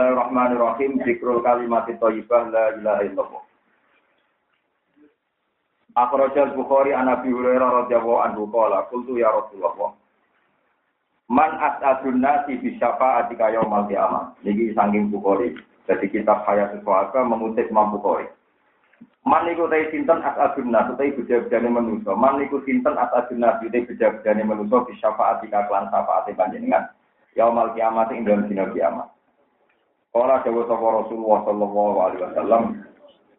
Bismillahirrahmanirrahim. Zikrul kalimat thayyibah la ilaha illallah. Akhrajal Bukhari an Abi Hurairah radhiyallahu anhu qala qultu ya Rasulullah Man as'adun nasi bi syafa'atika yaumal qiyamah. Niki saking Bukhari. Jadi kitab Hayat Suhaka mengutip Imam Bukhari. Man niku tai sinten as'adun nasi tai bejabjane manusa. Man niku sinten as'adun nasi tai bejabjane manusa bi syafa'atika kelan syafaate panjenengan. Yaumal qiyamah ing dalem dina kiamat. Kala dawuh sapa Rasulullah sallallahu alaihi wasallam,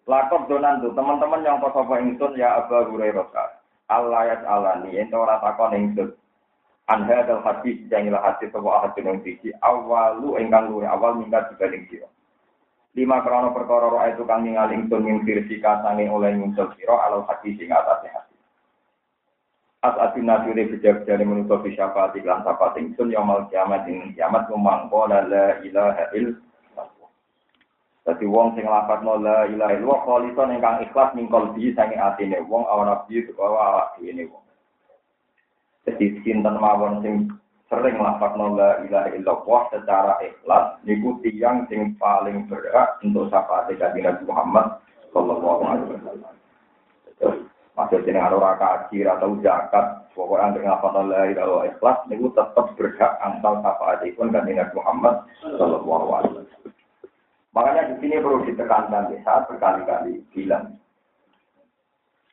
lakop donan tuh teman-teman yang sapa ingsun ya Abu Hurairah. Allah ya alani ento ora takon ingsun. An hadal hadis yang ila hadis sapa hadis yang siji awalu ingkang luwih awal minggat dibanding sira. Lima krono perkara roa itu kang ningali ingsun ing firsika sange oleh nyusul sira ala hadis sing atase hadis. As asin nasire bijak jane menutup syafaat iklan sapa ingsun yaumul kiamat ing kiamat memangko la ilaha illallah Dadi wong sing lafadzno la ilaha illallah kholison ingkang ikhlas ning kalbi sange atine wong awan nabi utawa awak dhewe wong. Dadi sinten mawon sing sering lafadzno la ilaha illallah secara ikhlas niku tiyang sing paling berhak untuk syafaat kanjeng Nabi Muhammad sallallahu alaihi wasallam. Masih jeneng ora kaji atau zakat, pokoknya anggere ngapal la ilaha ikhlas niku tetep berhak antal syafaatipun kanjeng Nabi Muhammad sallallahu alaihi wasallam. Makanya di sini perlu ditekankan saat berkali-kali bilang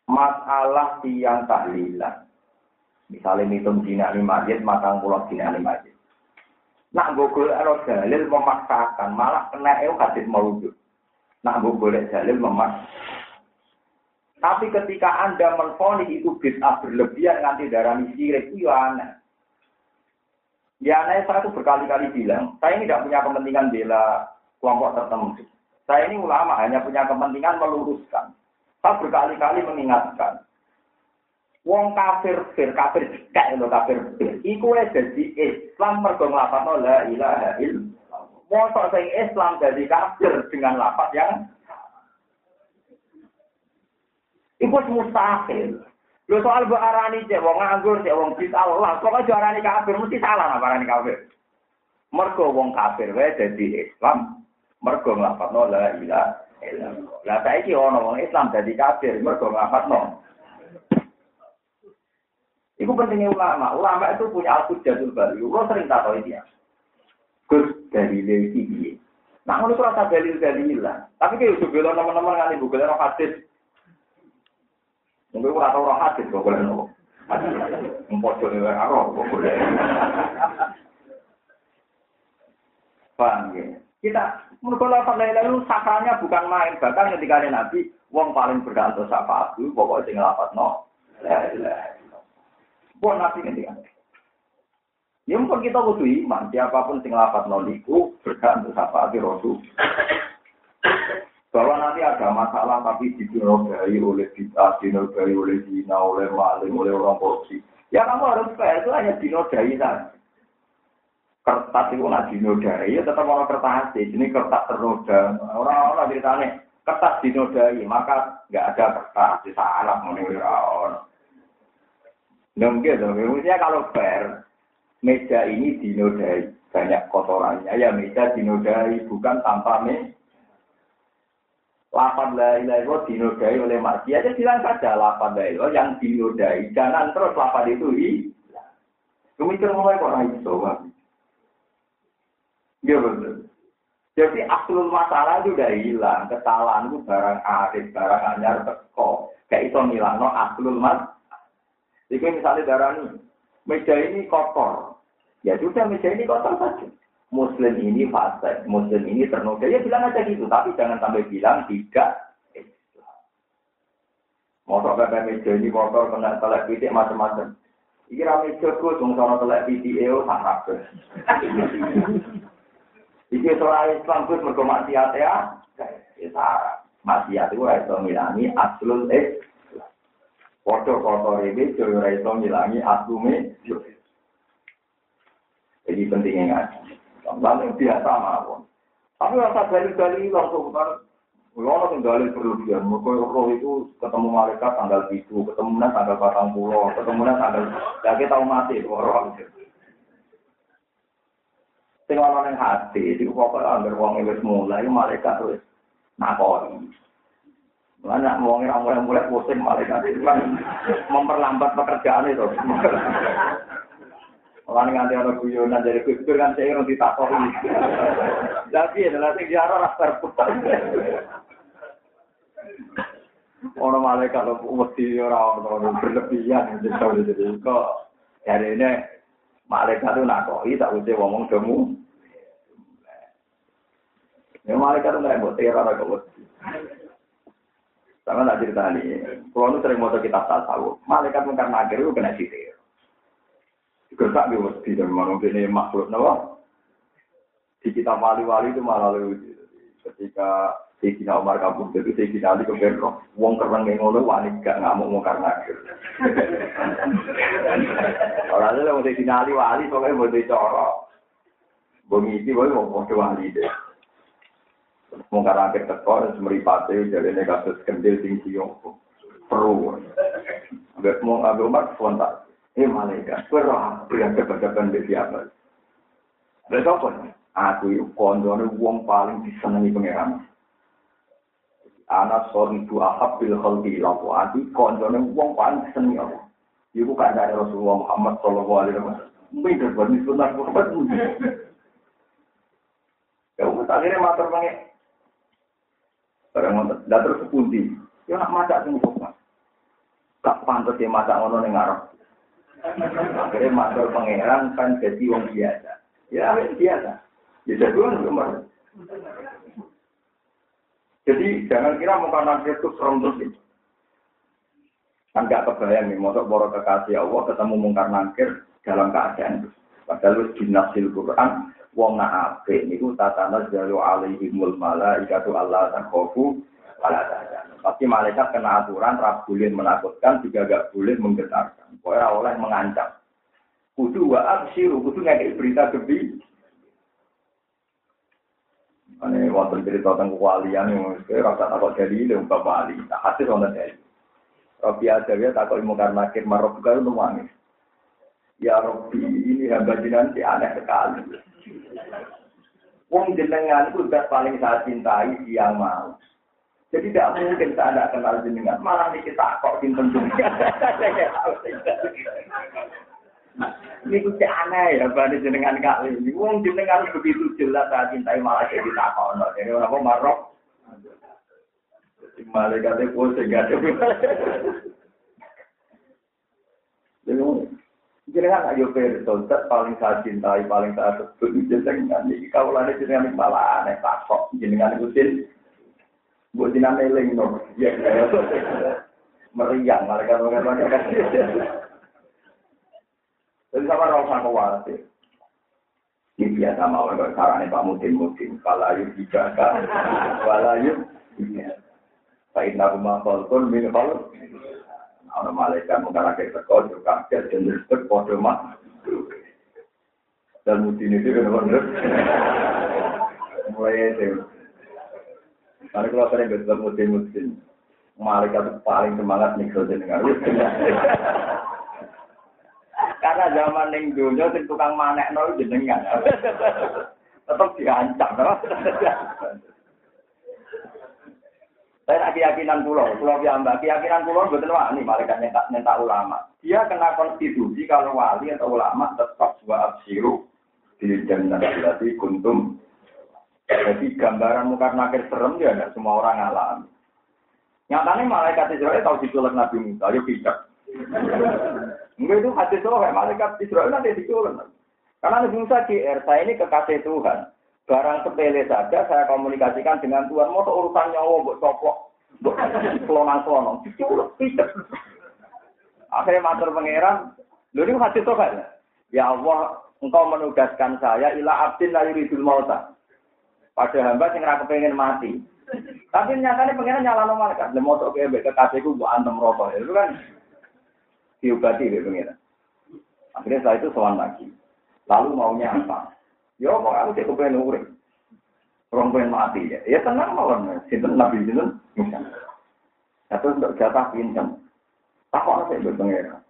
masalah tiang tahlilan. Misalnya hitung dina ini masjid, matang pulau dina ini masjid. Nak gogol ero dalil memaksakan, malah kena eu hadis maujud. Nak gogol dalil memaksakan. Tapi ketika Anda menfoni itu bid'ah berlebihan nanti darah sirik, itu ya aneh. Ya aneh saya itu berkali-kali bilang, saya ini tidak punya kepentingan bela kelompok tertentu. Saya ini ulama hanya punya kepentingan meluruskan. Saya berkali-kali mengingatkan. Wong kafir fir kafir cekak lho kafir fir. Iku dadi Islam mergo nglafadzno la ilaha illallah. Mosok sing Islam jadi kafir dengan lafaz yang Iku mustahil. Lho soal mbok arani cek wong nganggur cek wong bid'ah Allah, kok aja arani kafir mesti salah arani kafir. Mergo wong kafir wae dadi Islam, mergo nglafadzno la ilaha illallah. Lah saiki ana wong Islam dadi kafir mergo nglafadzno. Iku pentingnya ulama. Ulama itu punya al-hujjatul bari. Lo sering tak tahu dia. Gus dari lagi dia. Nah, ngono ora tak dalil dalilan. Tapi kayak udah bilang teman-teman kan ibu bilang hadis. Mungkin ora tau roh hadis kok boleh nopo. Hadis. Empojo ne ora roh kok boleh. Paham ya? Kita menurut lafaz la ilaha sakranya bukan main. Bahkan ketika ada Nabi, wong paling berhak untuk syafaat itu pokoknya lafaz la ilaha Buat nabi ketika. Ya mungkin kita butuh iman. Siapa pun sing lapat noliku berhak untuk syafaat Rasul. Bahwa nanti ada masalah tapi dinodai oleh kita, dinodai oleh dina, oleh maling, oleh orang korupsi. Ya kamu harus fair, itu hanya dinodai saja. Kertas itu nggak dinodai, ya tetap orang kertas Ini kertas ternoda. Orang-orang ceritanya kertas dinodai, maka nggak ada kertas. Salah menurut orang. Nggak dong, maksudnya kalau fair, meja ini dinodai, banyak kotorannya, ya meja dinodai, bukan tanpa me. Lapan la ilaha dinodai oleh maksiat, ya bilang saja lapan la yang dinodai, jangan terus lapan itu hilang. Kemikir mulai kok sobat. Iya betul. Jadi aslul masalah itu udah hilang, kesalahan itu barang arif, barang anyar teko. Kayak itu ngilang, no aslul masalah. Jika misalnya darah ini, meja ini kotor. Ya sudah, meja ini kotor saja. Muslim ini fase, Muslim ini ternoda. Ya bilang aja gitu, tapi jangan sampai bilang tidak. Motor pepe meja ini kotor, kena telek pitik, macam-macam. Iki rame jago, sono telek pitik, eo, sangat Iki seorang Islam, gus mergo maksiat ya. Ya, maksiat itu, itu milani, aslul eh, Foto kotor ini, joyo raiso ngilangi asume. Jadi pentingnya ngaji. Lalu biasa mawon. Tapi rasa dalil-dalil langsung kan. Kalau yang dalil berlebihan, mereka roh itu ketemu malaikat tanggal itu, ketemu tanggal batang pulau, ketemu tanggal, ya kita mati, roh. Sing ana ning hati, iku pokoke anggere wong wis mulai malaikat wis nakoni. Mana wong ora mulai mulai pusing malaikat itu kan memperlambat pekerjaan itu. Orang nganti ana guyonan dari kustur kan saya ngerti ditakoki. Tapi adalah sing diarah rasa Orang malaikat lo mesti orang orang berlebihan jadi kok hari ini malaikat itu nakoi tak usah ngomong demu. Ya malaikat itu nggak teror agak mesti. Sama tak cerita nih, kalau nu sering mau kitab tasawuf, malaikat mungkar nakir itu kena sitir. Gertak di mesti dan mana ini makhluk nawa. Di kitab wali-wali itu malah lucu. Ketika Sayyidina Umar kabur jadi Sayyidina Ali roh. Wong keren yang ngono wani gak ngamuk mau karena Orang itu mau Sayyidina Ali wali pokoknya mau dicorok. Bunyi itu boleh mau mau wali deh. Mau karena akhir tekor semeripate jadi ini kasus kendil tinggi yang perlu. Agak mau agak Umar spontan. Eh malaikat, perah yang kebetulan di siapa? Ada apa? Aku itu kondone wong paling disenangi pangeran anak sorry itu ahab bil khalqi laku ati konjone wong paling seneng apa iku kandhane Rasulullah Muhammad sallallahu alaihi wasallam Mungkin berbanding sunnah Muhammad Ya, akhirnya matur pengen. Barang ngotot, dah terus sepundi. Ya nak maca sing kok. Gak pantas ya maca ngono ning ngarep. Akhirnya matur pangeran kan jadi wong biasa. Ya biasa. Ya jadi wong jadi jangan kira muka nabi itu serem terus itu. Kan gak kebayang nih, masuk boro kekasih Allah ketemu mungkar nangkir dalam keadaan itu. Padahal di nasil Quran, wong naafe itu tatana jalu alaihimul malaikatu Allah takhofu wala Tapi malaikat kena aturan, rap boleh menakutkan, juga gak boleh menggetarkan. Pokoknya oleh mengancam. Kudu wa absiru, kudu ngekik berita gebi, Ane wonten cerita tentang kewalian yang rasa takut jadi ilmu bapak wali. Tak hasil wonten jadi. Robi takut ilmu karena akhir marok itu nangis. Ya Robi ini hamba jenengan si aneh sekali. Wong jenengan itu paling saya cintai yang mau. Jadi tidak mungkin saya tidak kenal jenengan. Malah ini kita kok cinta jenengan. Ini kuci aneh ya, bani jenengan kali ini. Wong jenengan begitu jelas saya cintai malah jadi takono. Jadi orang kok marok. Malaikatnya pusing gak ada. Jenengan ayo perso, paling saya cintai, paling saya sebut jenengan. Kau lari jenengan malah aneh takok. Jenengan ikutin. Buat jenengan eling no. Ya, meriang malaikat-malaikat. Jadi sama rasa khawatir. Ini biasa mau kalau caranya Pak Mudin Mudin. Falayu dijaka, falayu Baik nabi makhluk pun min kalau Orang malaikat mengalahkan teko juga kaget dan disebut kode mak. Dan Mudin itu kan benar. Mulai itu. Karena kalau sering bertemu Mudin Mudin, malaikat paling semangat nih kalau jenengan. Karena zaman ning dunia sing tukang manekno jenengan. Tetap diancam, no? Saya keyakinan pulau, pulau piyambak, keyakinan pulau betul ini malaikat nyentak ulama. Dia kena konstitusi kalau wali atau ulama tetap dua absiru di jannah berarti kuntum. Jadi gambaran muka nakir serem ya ada semua orang alami. Nyatanya malaikat Israel tahu diculik Nabi Musa, yuk bijak. Enggak itu hadis soal malaikat Israel nanti diculun. Karena Nabi Musa GR, saya ini kekasih Tuhan. Barang sepele saja saya komunikasikan dengan Tuhan. Mau urusan nyawa buat copok, buat kelonang-kelonang. Diculun, tidak. Akhirnya matur pangeran, lu ini hadis soal Ya Allah, engkau menugaskan saya ila abdin la yuridul mauta. Pada hamba sing ra kepengin mati. Tapi nyatanya pengen nyala malaikat. Lha moto kebe kekasihku buat antem rokok. Itu kan diobati ya pengira. Akhirnya saya itu soal lagi. Lalu maunya apa? Ya mau aku cek kepengen urip. Orang pengen mati ya. Ya tenang mawon. Sinten nabi sinten. Nah, terus untuk jatah pincem. Takut saya berpengira.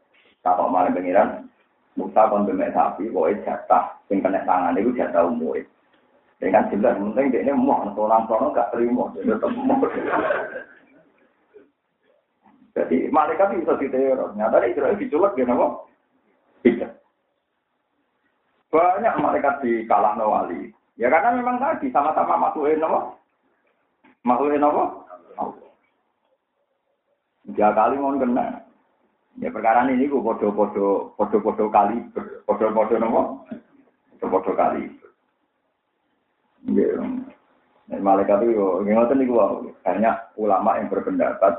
Takut malah pengiran. Musa kon demek sapi, pokoknya jatah, sing kena tangan itu jatah umur. Dengan jelas, penting dia ini mau, orang orang gak terima, dia tetap mau. Jadi malaikat bisa diteror. Nyata Israel diculek ya nama? Tidak. Banyak malaikat di kalah wali. Ya karena memang tadi sama-sama makhluk nama? Makhluk nama? Tiga kali mau kena. Ya perkara ini gue podo-podo podo-podo kali podo-podo nama? Podo-podo kali. Ya, malaikat itu, ngerti nih gue, banyak ulama yang berpendapat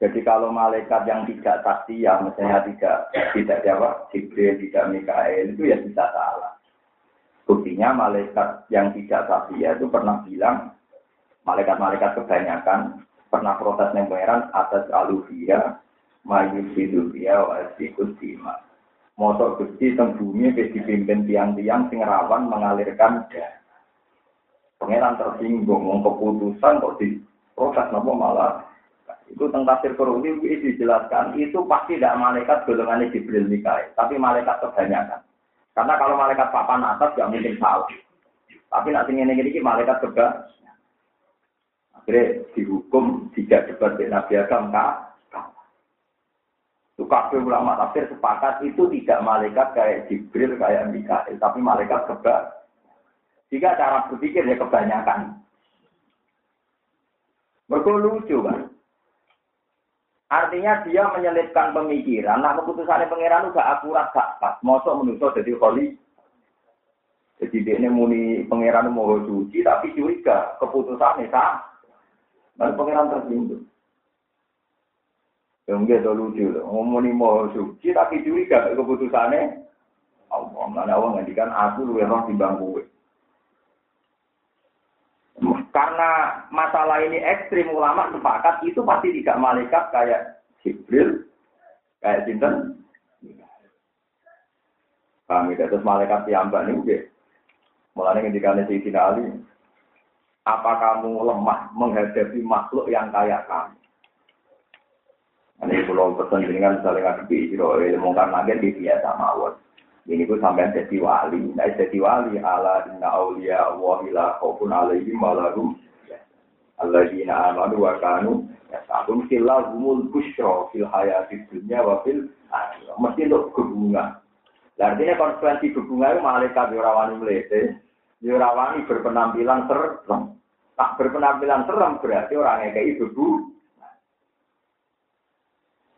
jadi kalau malaikat yang tidak saksi ya misalnya tidak tidak jawab Jibril, tidak Mikael itu ya bisa salah. Buktinya malaikat yang tidak saksi ya itu pernah bilang malaikat-malaikat kebanyakan pernah protes pangeran atas aluvia maju dia wa dima. Motor gusti teng bumi dipimpin tiang-tiang sing rawan mengalirkan darah. Pangeran tersinggung, keputusan kok di protes nopo malah itu tentang tafsir Qur'ani itu dijelaskan, itu pasti tidak malaikat golongannya Jibril Mikael, tapi malaikat kebanyakan. Karena kalau malaikat papan atas tidak mungkin salah. Tapi nanti ini ini malaikat juga akhirnya dihukum tidak debat dengan Nabi Adam. Itu kafe ulama tafsir sepakat itu tidak malaikat kayak Jibril kayak Mikael, tapi malaikat juga. Jika cara berpikir ya kebanyakan. Mereka lucu kan. Artinya dia menyelipkan pemikiran. Nah keputusannya pangeran gak akurat gak pas. Mosok menurut jadi holy. Jadi dia ini muni pangeran mau suci tapi curiga keputusannya sah. Dan pangeran tersinggung. Yang dia lucu loh. Ngomongin mau suci tapi curiga keputusannya. Allah, mana Allah ngendikan aku lu roh di. Karena masalah ini ekstrim ulama sepakat itu pasti tidak malaikat kayak Jibril, kayak Sinten. Kami ya? terus malaikat mbak ini oke. Mulanya ketika si Ali, apa kamu lemah menghadapi makhluk yang kayak kamu? Ini kalau pesan dengan saling ngadepi, ilmu kan lagi di biasa mawon. Ini pun sampai jadi wali. Nah, jadi wali ala inna awliya Allah ila khaufun alaihim walahum alladzina amanu wa kanu yasabun humul busyra fil hayati dunya wa fil akhirah. Mesti untuk hubungan. Artinya konsekuensi hubungan itu malaikat yurawani melete, yurawani berpenampilan serem. Tak berpenampilan serem berarti orangnya kayak ibu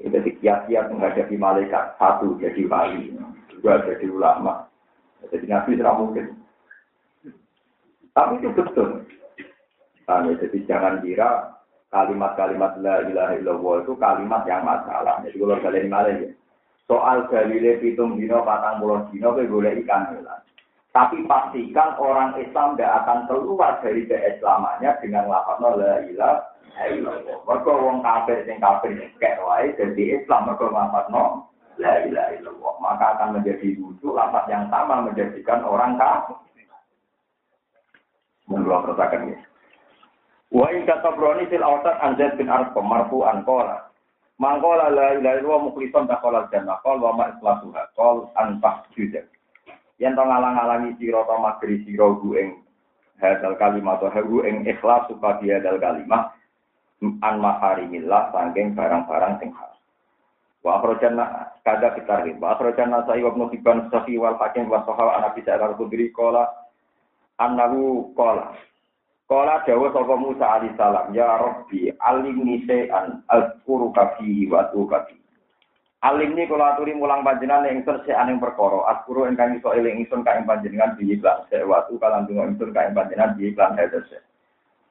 Jadi kiat-kiat menghadapi malaikat satu jadi wali juga jadi ulama. Jadi nabi tidak mungkin. Tapi itu betul. Nah, jadi jangan kira kalimat-kalimat la ilaha illallah itu kalimat yang masalah. Jadi kalau kalian malah ya. Soal dalile pitung dino patang puluh dino boleh ikan helan. Tapi pastikan orang Islam tidak akan keluar dari keislamannya dengan lafaz la ilaha illallah. Mereka wong kafir sing kafir kayak wae jadi Islam mereka lafaz la ilaha. Maka akan menjadi lucu lafaz yang sama menjadikan orang kafir. Menurut pertakan ini. Wa in katabroni fil awsat an Zaid bin Arqam marfu'an qala. Mangkola la ilaha illallah mukhlishan taqala jannah qol wa ma ikhlasuha qol an tahjuda. Yen to ngalang-alangi sira to magri sira ing hadal kalimat atau hu ing ikhlas supaya hadal kalimat an maharimillah saking barang-barang sing haram. Wa akhrajana kada kita ri. Wa akhrajana sa'i wa ibnu hibban safi wal hakim wa sahaba ana bisa al-khudri qala annahu qala Kala dawa sapa Musa alaihi salam, ya Rabbi, alimni se'an azkuru kafi wa kafi. Alimni kula aturi mulang panjenengan ingsun se'an ing perkara, azkuru ingkang iso eling ingsun ka ing panjenengan bi iklan se'watu kalan dungo ingsun ka ing panjenengan bi iklan hadese.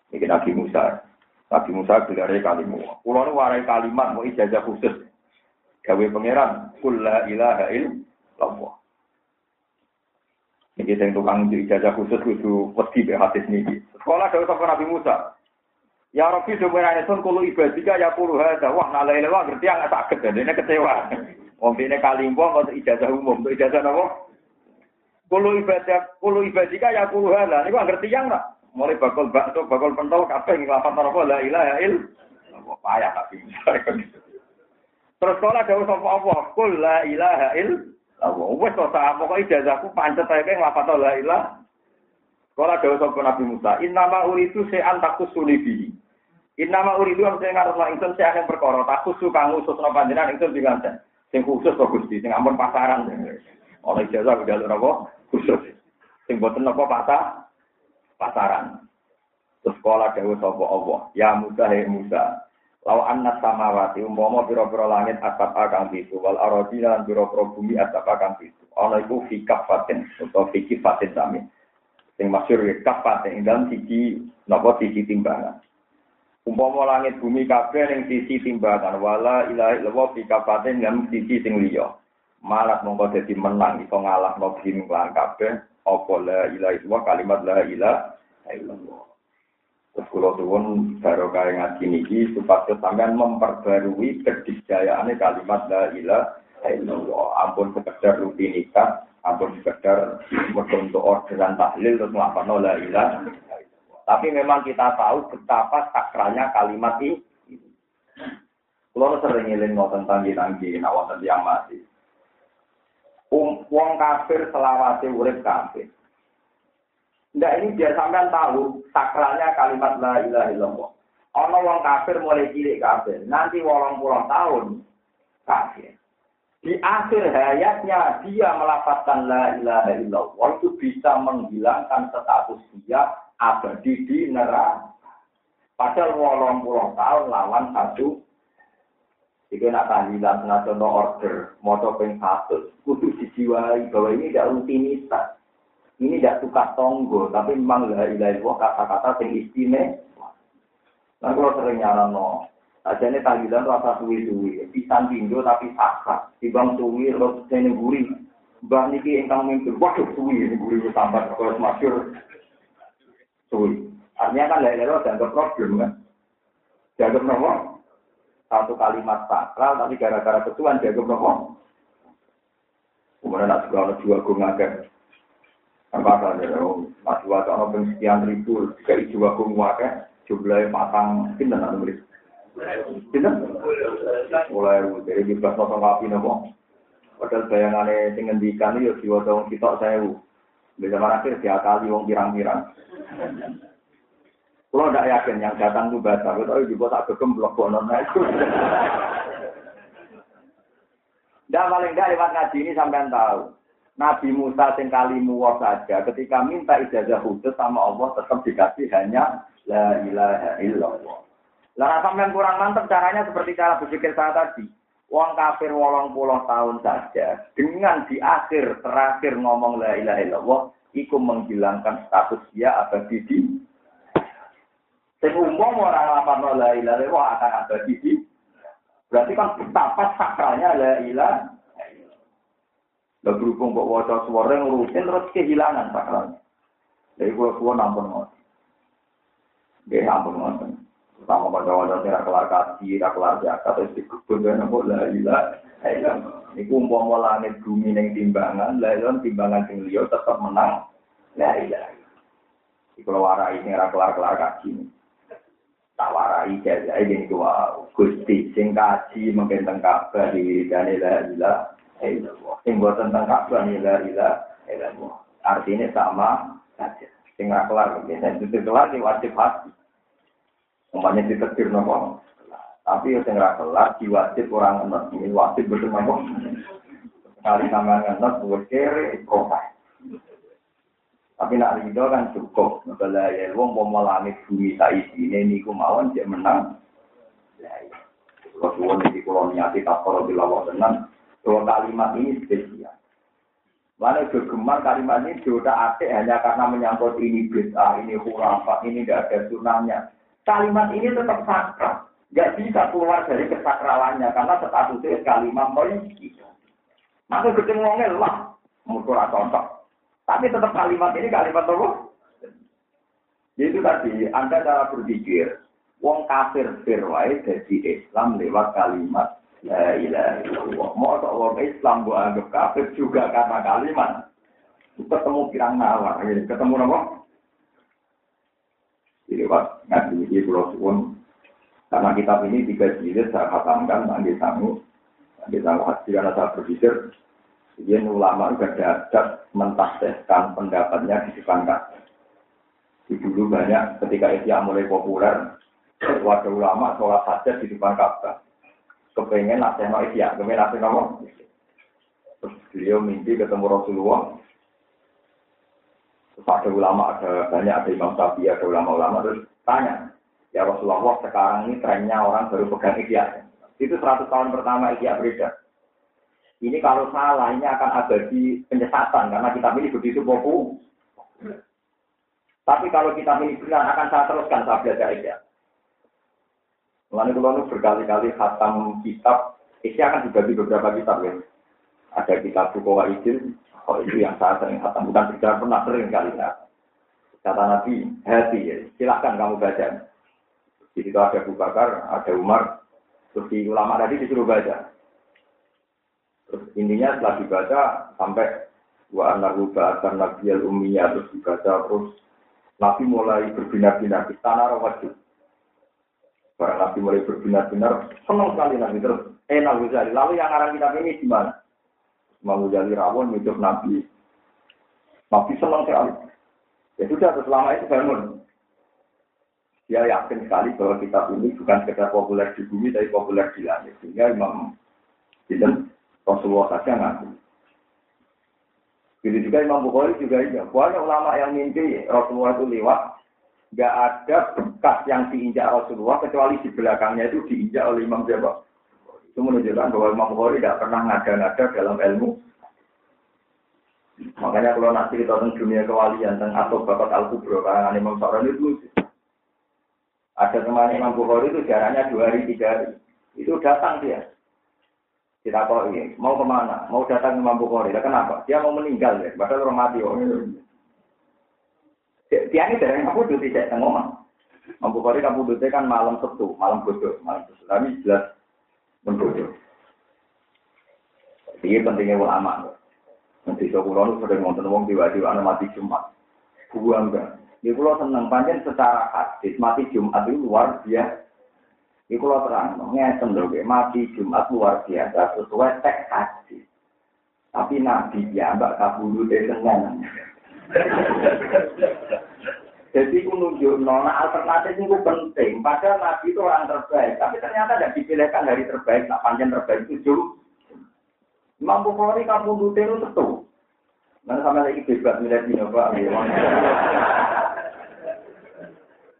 Iki Nabi Musa. Nabi Musa gelare kalimu. Kula warai kalimat mau ijazah khusus gawe pangeran kul la ilaha illallah. Ini yang tukang ijazah khusus kudu wedi be hadis niki. Sekolah dari sapa Nabi Musa? Ya Rabbi sebenarnya sun kulo ibadika ya puluh hada wah nala lewa ngerti yang sakit dan ini kecewa. Wong ini kalimpo untuk ijazah umum untuk ijazah apa Kulo ibadah kulo ibadika ya puluh hada ini ngerti yang lah mulai bakal bakso bakal pentol kabeh nglapan apa la ilaha illallah. Payah tapi Terus kalau ada sapa Allah, kul la ilaha il Allah. Wes kok sak pokoke ijazahku pancet ae keng lafal la ilaha. Kala dawuh sapa Nabi Musa, "Innama uridu se'an takusuli bihi." Innama uridu am sing ngarep ingsun se'an yang perkara takusu kang usus napa panjenengan ingsun diganten. Sing khusus kok Gusti, sing ampun pasaran. Oleh ijazah udah napa khusus. Sing boten napa pasar pasaran. Terus sekolah dawuh sapa Allah, "Ya Musa, he Musa, Lau anna samawati umpama pira-pira langit asap kang pitu wal aradi lan pira-pira bumi asap kang pitu. Ana iku fi kafatin utawa fi kifatin sami. Sing masyhur ya kafatin ing dalem siji napa siji timbangan. Umpama langit bumi kabeh ning sisi timbangan wala ilaha illallah fi kafatin lan sisi sing liya. Malah mongko dadi menang iso ngalahno bumi lan kabeh apa la ilaha illallah kalimat la ilaha illallah. Terus kalau suwun baru kaya ngaji niki supaya sampean memperbarui kedisjayaan kalimat la ilaha illallah. Ampun sekedar rutinitas, ampun sekedar untuk orderan tahlil terus melakukan la ilaha Tapi memang kita tahu betapa sakralnya kalimat ini. Kalau sering ngiling mau tentang tanggi, nak wonten yang mati. Um, wong kafir selawase urip kafir. Nggak ini biar sampean tahu sakralnya kalimat la ilaha illallah. Ono wong kafir mulai cilik kafir, nanti wolong puluh tahun kafir. Di akhir hayatnya dia melafazkan la ilaha illallah itu bisa menghilangkan status dia abadi di neraka. Padahal wolong puluh tahun lawan satu Jika nak tahlilan, contoh order, motor ping satu, kudu dijiwai bahwa ini tidak rutinitas. Ini tidak suka tonggo, tapi memang la ilaha illallah kata-kata yang istimewa. Nah, kalau sering no, aja ini tahlilan rasa suwi-suwi, pisan tinggal tapi saksa, tibang suwi, terus ini gurih. Mbah niki ingkang mimpin, waduh suwi, ini gurih sambat, kalau masyur suwi. Artinya kan la ilaha dianggap problem kan. Dianggap nomor satu kalimat sakral, tapi gara-gara ketuan dianggap nomor. Kemudian nak juga ada juga gue apa saja, masih wajah orang sekian ribu, jika ibu aku muaka, jumlahnya pasang, kita nanti beri. Kita mulai dari bebas nonton api nopo. Padahal bayangannya sing ngendikan ya jiwa dong kita saya Bisa mana akhir dia kali wong pirang-pirang. Kalau tidak yakin yang datang itu baca, tapi juga tak kegemblok bonon itu. Dan paling tidak lewat ngaji ini sampai tahu. Nabi Musa sing kalimu saja ketika minta ijazah khusus sama Allah tetap dikasih hanya la ilaha illallah. Lah sampean kurang mantap caranya seperti cara berpikir saya tadi. Wong kafir wolong puluh tahun saja dengan di akhir terakhir ngomong la ilaha illallah iku menghilangkan status dia abadi di Sing umum orang lapar la ilaha illallah akan abadi di Berarti kan betapa sakralnya la ilaha Lah berhubung kok wajah suara rutin terus kehilangan sakralnya. Jadi gue gue nampun ngotot. Dia nampun ngotot. Pertama pada wajah tidak kelar kasih, tidak kelar zakat, terus dikubur dan nopo lah ilah. Iku umpama langit bumi neng timbangan, lah timbangan sing liya tetap menang. La ilah. Di kalau warai ini kelar kelar kasih. Tak warai jaja ini gua gusti sing kaji mungkin dari dan la ilah. Sing buat tentang Ka'bah la ilaha illallah. Artinya sama saja. Sing kelar dan itu kelar di wajib hati. Umpamanya ditetir nopo. Tapi sing ora kelar diwajib orang enak. Ini wajib betul nopo. Sekali sama enak buat kere kota. Tapi nak rido kan cukup. Nggak ya wong mau langit bumi saisi ini niku mawon dia menang. Ya, kalau suwon di koloniasi tak kalau dilawat tenang, bahwa kalimat ini spesial. Mana gemar kalimat ini sudah ada hanya karena menyangkut ini bid'ah, ini khurafat, ini tidak ada sunahnya. Kalimat ini tetap sakral. Gak bisa keluar dari kesakralannya karena statusnya kalimat polisi. Maka ketemu lah, musuh cocok. Tapi tetap kalimat ini kalimat apa? Itu tadi, Anda cara berpikir, wong kafir firwai dari Islam lewat kalimat La ilaha illallah. Mau orang Islam gua anggap kafir juga karena kalimat. Ketemu pirang nawar, ketemu apa? Jadi pak ngaji di Pulau Suwon. Karena kitab ini tiga jilid saya khatamkan nanti tamu. Nanti tamu hati karena saya berpikir Jadi ulama ada mentasehkan pendapatnya di depan dulu banyak ketika Isya mulai populer, warga ulama sholat saja di depan Ka'bah. Kepengen nasihat Isya, kepengen nasihat apa? Terus beliau mimpi ketemu Rasulullah. Terus ada ulama, ada banyak, ada Imam Syafi'i, ada ulama-ulama, terus tanya, ya Rasulullah sekarang ini trennya orang baru pegang Isya. Itu 100 tahun pertama Isya beredar. Ini kalau salah, ini akan abadi penyesatan karena kita ini begitu popu. Tapi kalau kita ini benar akan saya teruskan saya belajar Isya. Lalu kalau berkali-kali khatam kitab, Isya akan dibagi beberapa kitab ya. Ada kitab Bukawa Idil, oh itu yang saya sering khatam, bukan tidak pernah sering kali ya. Kata Nabi, hati ya, silahkan kamu baca. Di situ ada Abu Bakar, ada Umar, terus ulama tadi disuruh baca. Terus intinya setelah dibaca sampai wa anahu ba'atan nabiyal ummiyah terus dibaca terus Nabi mulai berbinar-binar di tanah wajib. Para Nabi mulai berbinar-binar, senang sekali Nabi terus enak Ghazali. Lalu yang arah kita ini gimana? Imam Ghazali rawon hidup Nabi. Nabi senang sekali. Ya sudah, selama itu bangun. Dia yakin sekali bahwa kitab ini bukan sekedar populer di bumi, tapi populer di langit. Sehingga Imam Biden Rasulullah saja ngaku. Jadi juga Imam Bukhari juga iya. Banyak ulama yang mimpi Rasulullah itu lewat. Gak ada bekas yang diinjak Rasulullah kecuali di belakangnya itu diinjak oleh Imam Jabal. Itu menunjukkan bahwa Imam Bukhari tidak pernah ngada-ngada dalam ilmu. Makanya kalau nanti kita tentang dunia kewalian tentang atau bapak Al-Kubro karangan Imam Sa'ran itu ada teman Imam Bukhari itu jaraknya dua hari tiga hari. Itu datang dia. Kita ini, mau ke mana? Mau datang ke Imam Bukhari. kenapa? Dia mau meninggal ya, padahal orang mati. Oh. Dia ini dari Imam Bukhari tidak ngomong. Imam Bukhari kamu duduk kan malam Sabtu, malam bodoh, malam bodoh. Tapi jelas membodoh. Ini pentingnya ulama. Nanti saya kurang sudah ngonton wong tiba-tiba anak mati Jumat. Gua enggak. Ini pulau seneng panjang secara hadis mati Jumat itu luar biasa. Iku lo terang, ngeten lho, mati Jumat luar biasa sesuai teks haji. Tapi Nabi ya mbak kabulu Senin. Jadi aku nunjuk nona alternatif itu penting. Padahal Nabi itu orang terbaik, tapi ternyata tidak dipilihkan dari terbaik. Nak panjang terbaik itu jum. Imam Bukhari kamu dulu itu tentu. Mana sama lagi bebas milih di Pak.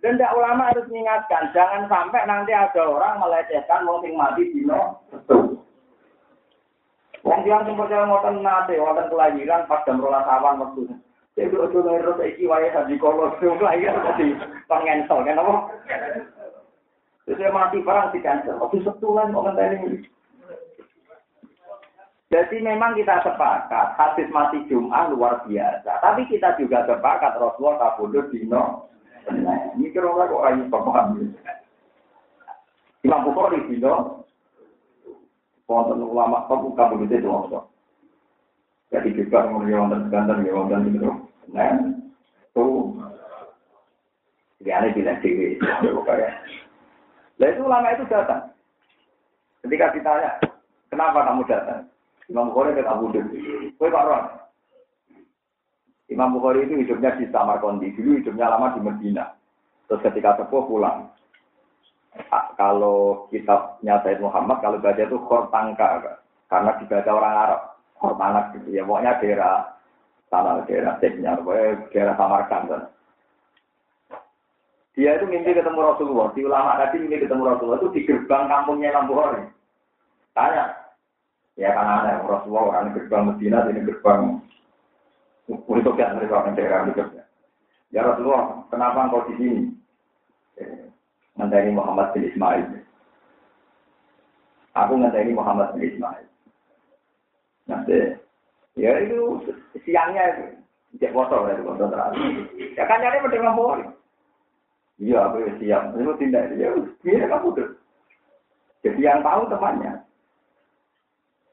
Dan tidak ulama harus mengingatkan, jangan sampai nanti ada orang melecehkan sing mati dino betul. Wong yang sing percaya ngoten nate, wonten kelahiran pas jam rolas awan waktu. Jadi ojo ngerus iki wae haji kolo sing kelahiran mesti pengensel kan apa? Terus mati perang di cancel, ojo setulan kok ngenteni. Jadi memang kita sepakat, hadis mati Jum'ah luar biasa. Tapi kita juga sepakat Rasulullah kabudut dino ini kira kok orang paham. Imam Bukhari dino wonten ulama kamu kamu itu. Jadi juga mulai wonten sekantar ya wonten itu. Nah, tuh ada bilang dewi, Nah itu ulama itu datang. Ketika ditanya, kenapa kamu datang? Imam Bukhari dan Abu Dhabi. Kue Pak Ron, Imam Bukhari itu hidupnya di Samarkandi, dulu hidupnya lama di Medina. Terus ketika sepuh pulang. Kalau kitabnya Said Muhammad, kalau baca itu Khortangka, karena dibaca orang Arab. Khortanak gitu ya, pokoknya daerah tanah daerah pokoknya daerah Samarkand. Dia itu mimpi ketemu Rasulullah. Di ulama tadi mimpi ketemu Rasulullah itu di gerbang kampungnya Imam Bukhari. Tanya. Ya kan aneh, Rasulullah orang gerbang Medina, ini gerbang untuk yang mereka orang daerah hidupnya. Ya Rasulullah, kenapa engkau di sini? Ngenteni Muhammad bin Ismail. Aku ngenteni Muhammad bin Ismail. Nanti, ya itu siangnya itu. Cek foto, ya, foto terakhir. Ya kan nyari pada ngomong. Iya, aku ya siap. Itu tindak. Ya, gini kamu tuh. Jadi yang tahu temannya.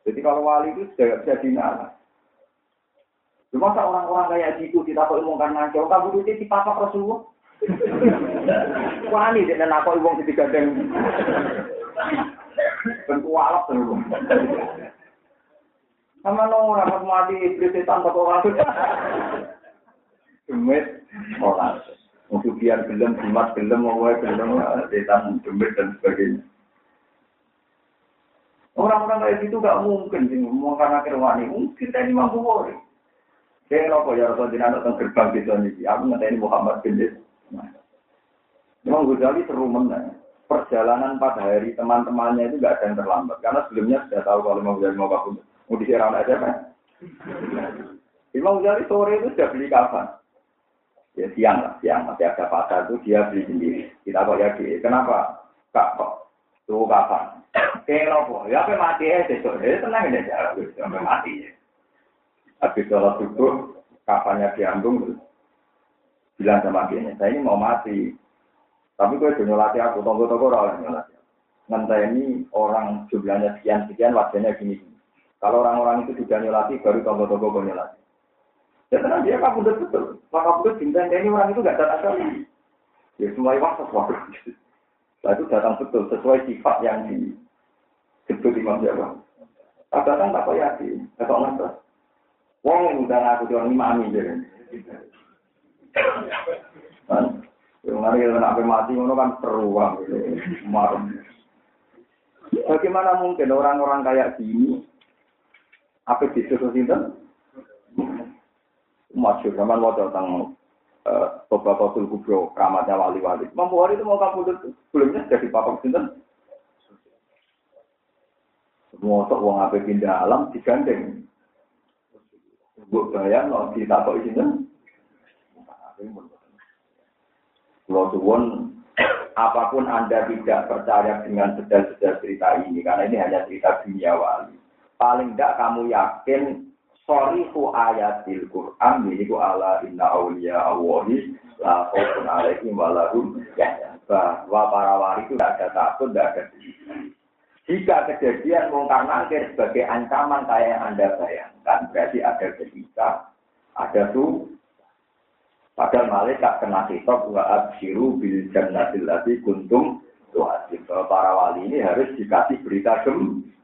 Jadi kalau wali itu sudah bisa dinala. Cuma orang-orang kayak gitu kita kok omongkan ngaco, kamu dulu di papa Rasulullah. Wani dia nak kok wong sing digandeng. Ben kualap terus. Sama no rapat mati iblis setan toko waktu. Demit orang. Untuk biar gelem, jimat gelem, mau gelem, setan demit dan sebagainya. Orang-orang kayak gitu gak mungkin sih ngomong karena kerwani. Mungkin kita ini mampu boleh. Saya nopo ya Rasul Jinan datang gerbang gitu nih. Aku ini Muhammad bin Memang Ghazali seru mana. Perjalanan pada hari teman-temannya itu gak ada yang terlambat. Karena sebelumnya sudah tahu kalau mau Ghazali mau kabur. Mau disiram aja kan. Imam Ghazali sore itu sudah beli kapan. Ya siang lah, siang masih ada pasar itu dia beli sendiri. Kita kok ya kenapa? Kak kok tuh kapan? Kayak nopo, ya apa mati ya besok, ya tenang aja ya, mati ya. Habis sholat subuh, kapannya diambung, bilang sama dia, saya ini mau mati. Tapi gue udah nyolati aku, tunggu-tunggu orang nyolati. Nanti ini orang jumlahnya sekian-sekian, wajahnya gini. Kalau orang-orang itu sudah nyolati, baru tunggu-tunggu gue nyolati. Ya tenang dia kamu udah betul. Maka betul bintang ini orang itu gak datang sekali. Ya semua waktu sesuatu. Nah itu datang betul sesuai sifat yang di Disebut Imam Jawa. Kadang tak kok yakin, tak kok ngerti. Wong udah ngaku di orang imami jadi. Yang nanti kita nak mati, itu kan teruang. Bagaimana mungkin orang-orang kayak gini, apa disuruh sinten? Masyur, zaman waktu tentang beberapa tul kubro, keramatnya wali-wali. Mampu hari itu mau kamu sebelumnya jadi papa sinten? Mosok wong ape pindah alam digandeng. Mbok bayang no ditakok isine. Kalau suwon apa pun Anda tidak percaya dengan sedal-sedal cerita ini, karena ini hanya cerita dunia wali. Paling tidak kamu yakin sorihu ayatil Quran ini ku ala inna awliya awahi la khawfun alaihim walahum ya bahwa para wali itu tidak ada takut, tidak ada jika kejadian mungkar nangkir sebagai ancaman kayak yang Anda bayangkan, berarti ada ketika, ada tuh, padahal malaikat kena hitop wa abshiru bil jannatil ladzi kuntum tuh Para wali ini harus dikasih berita gembira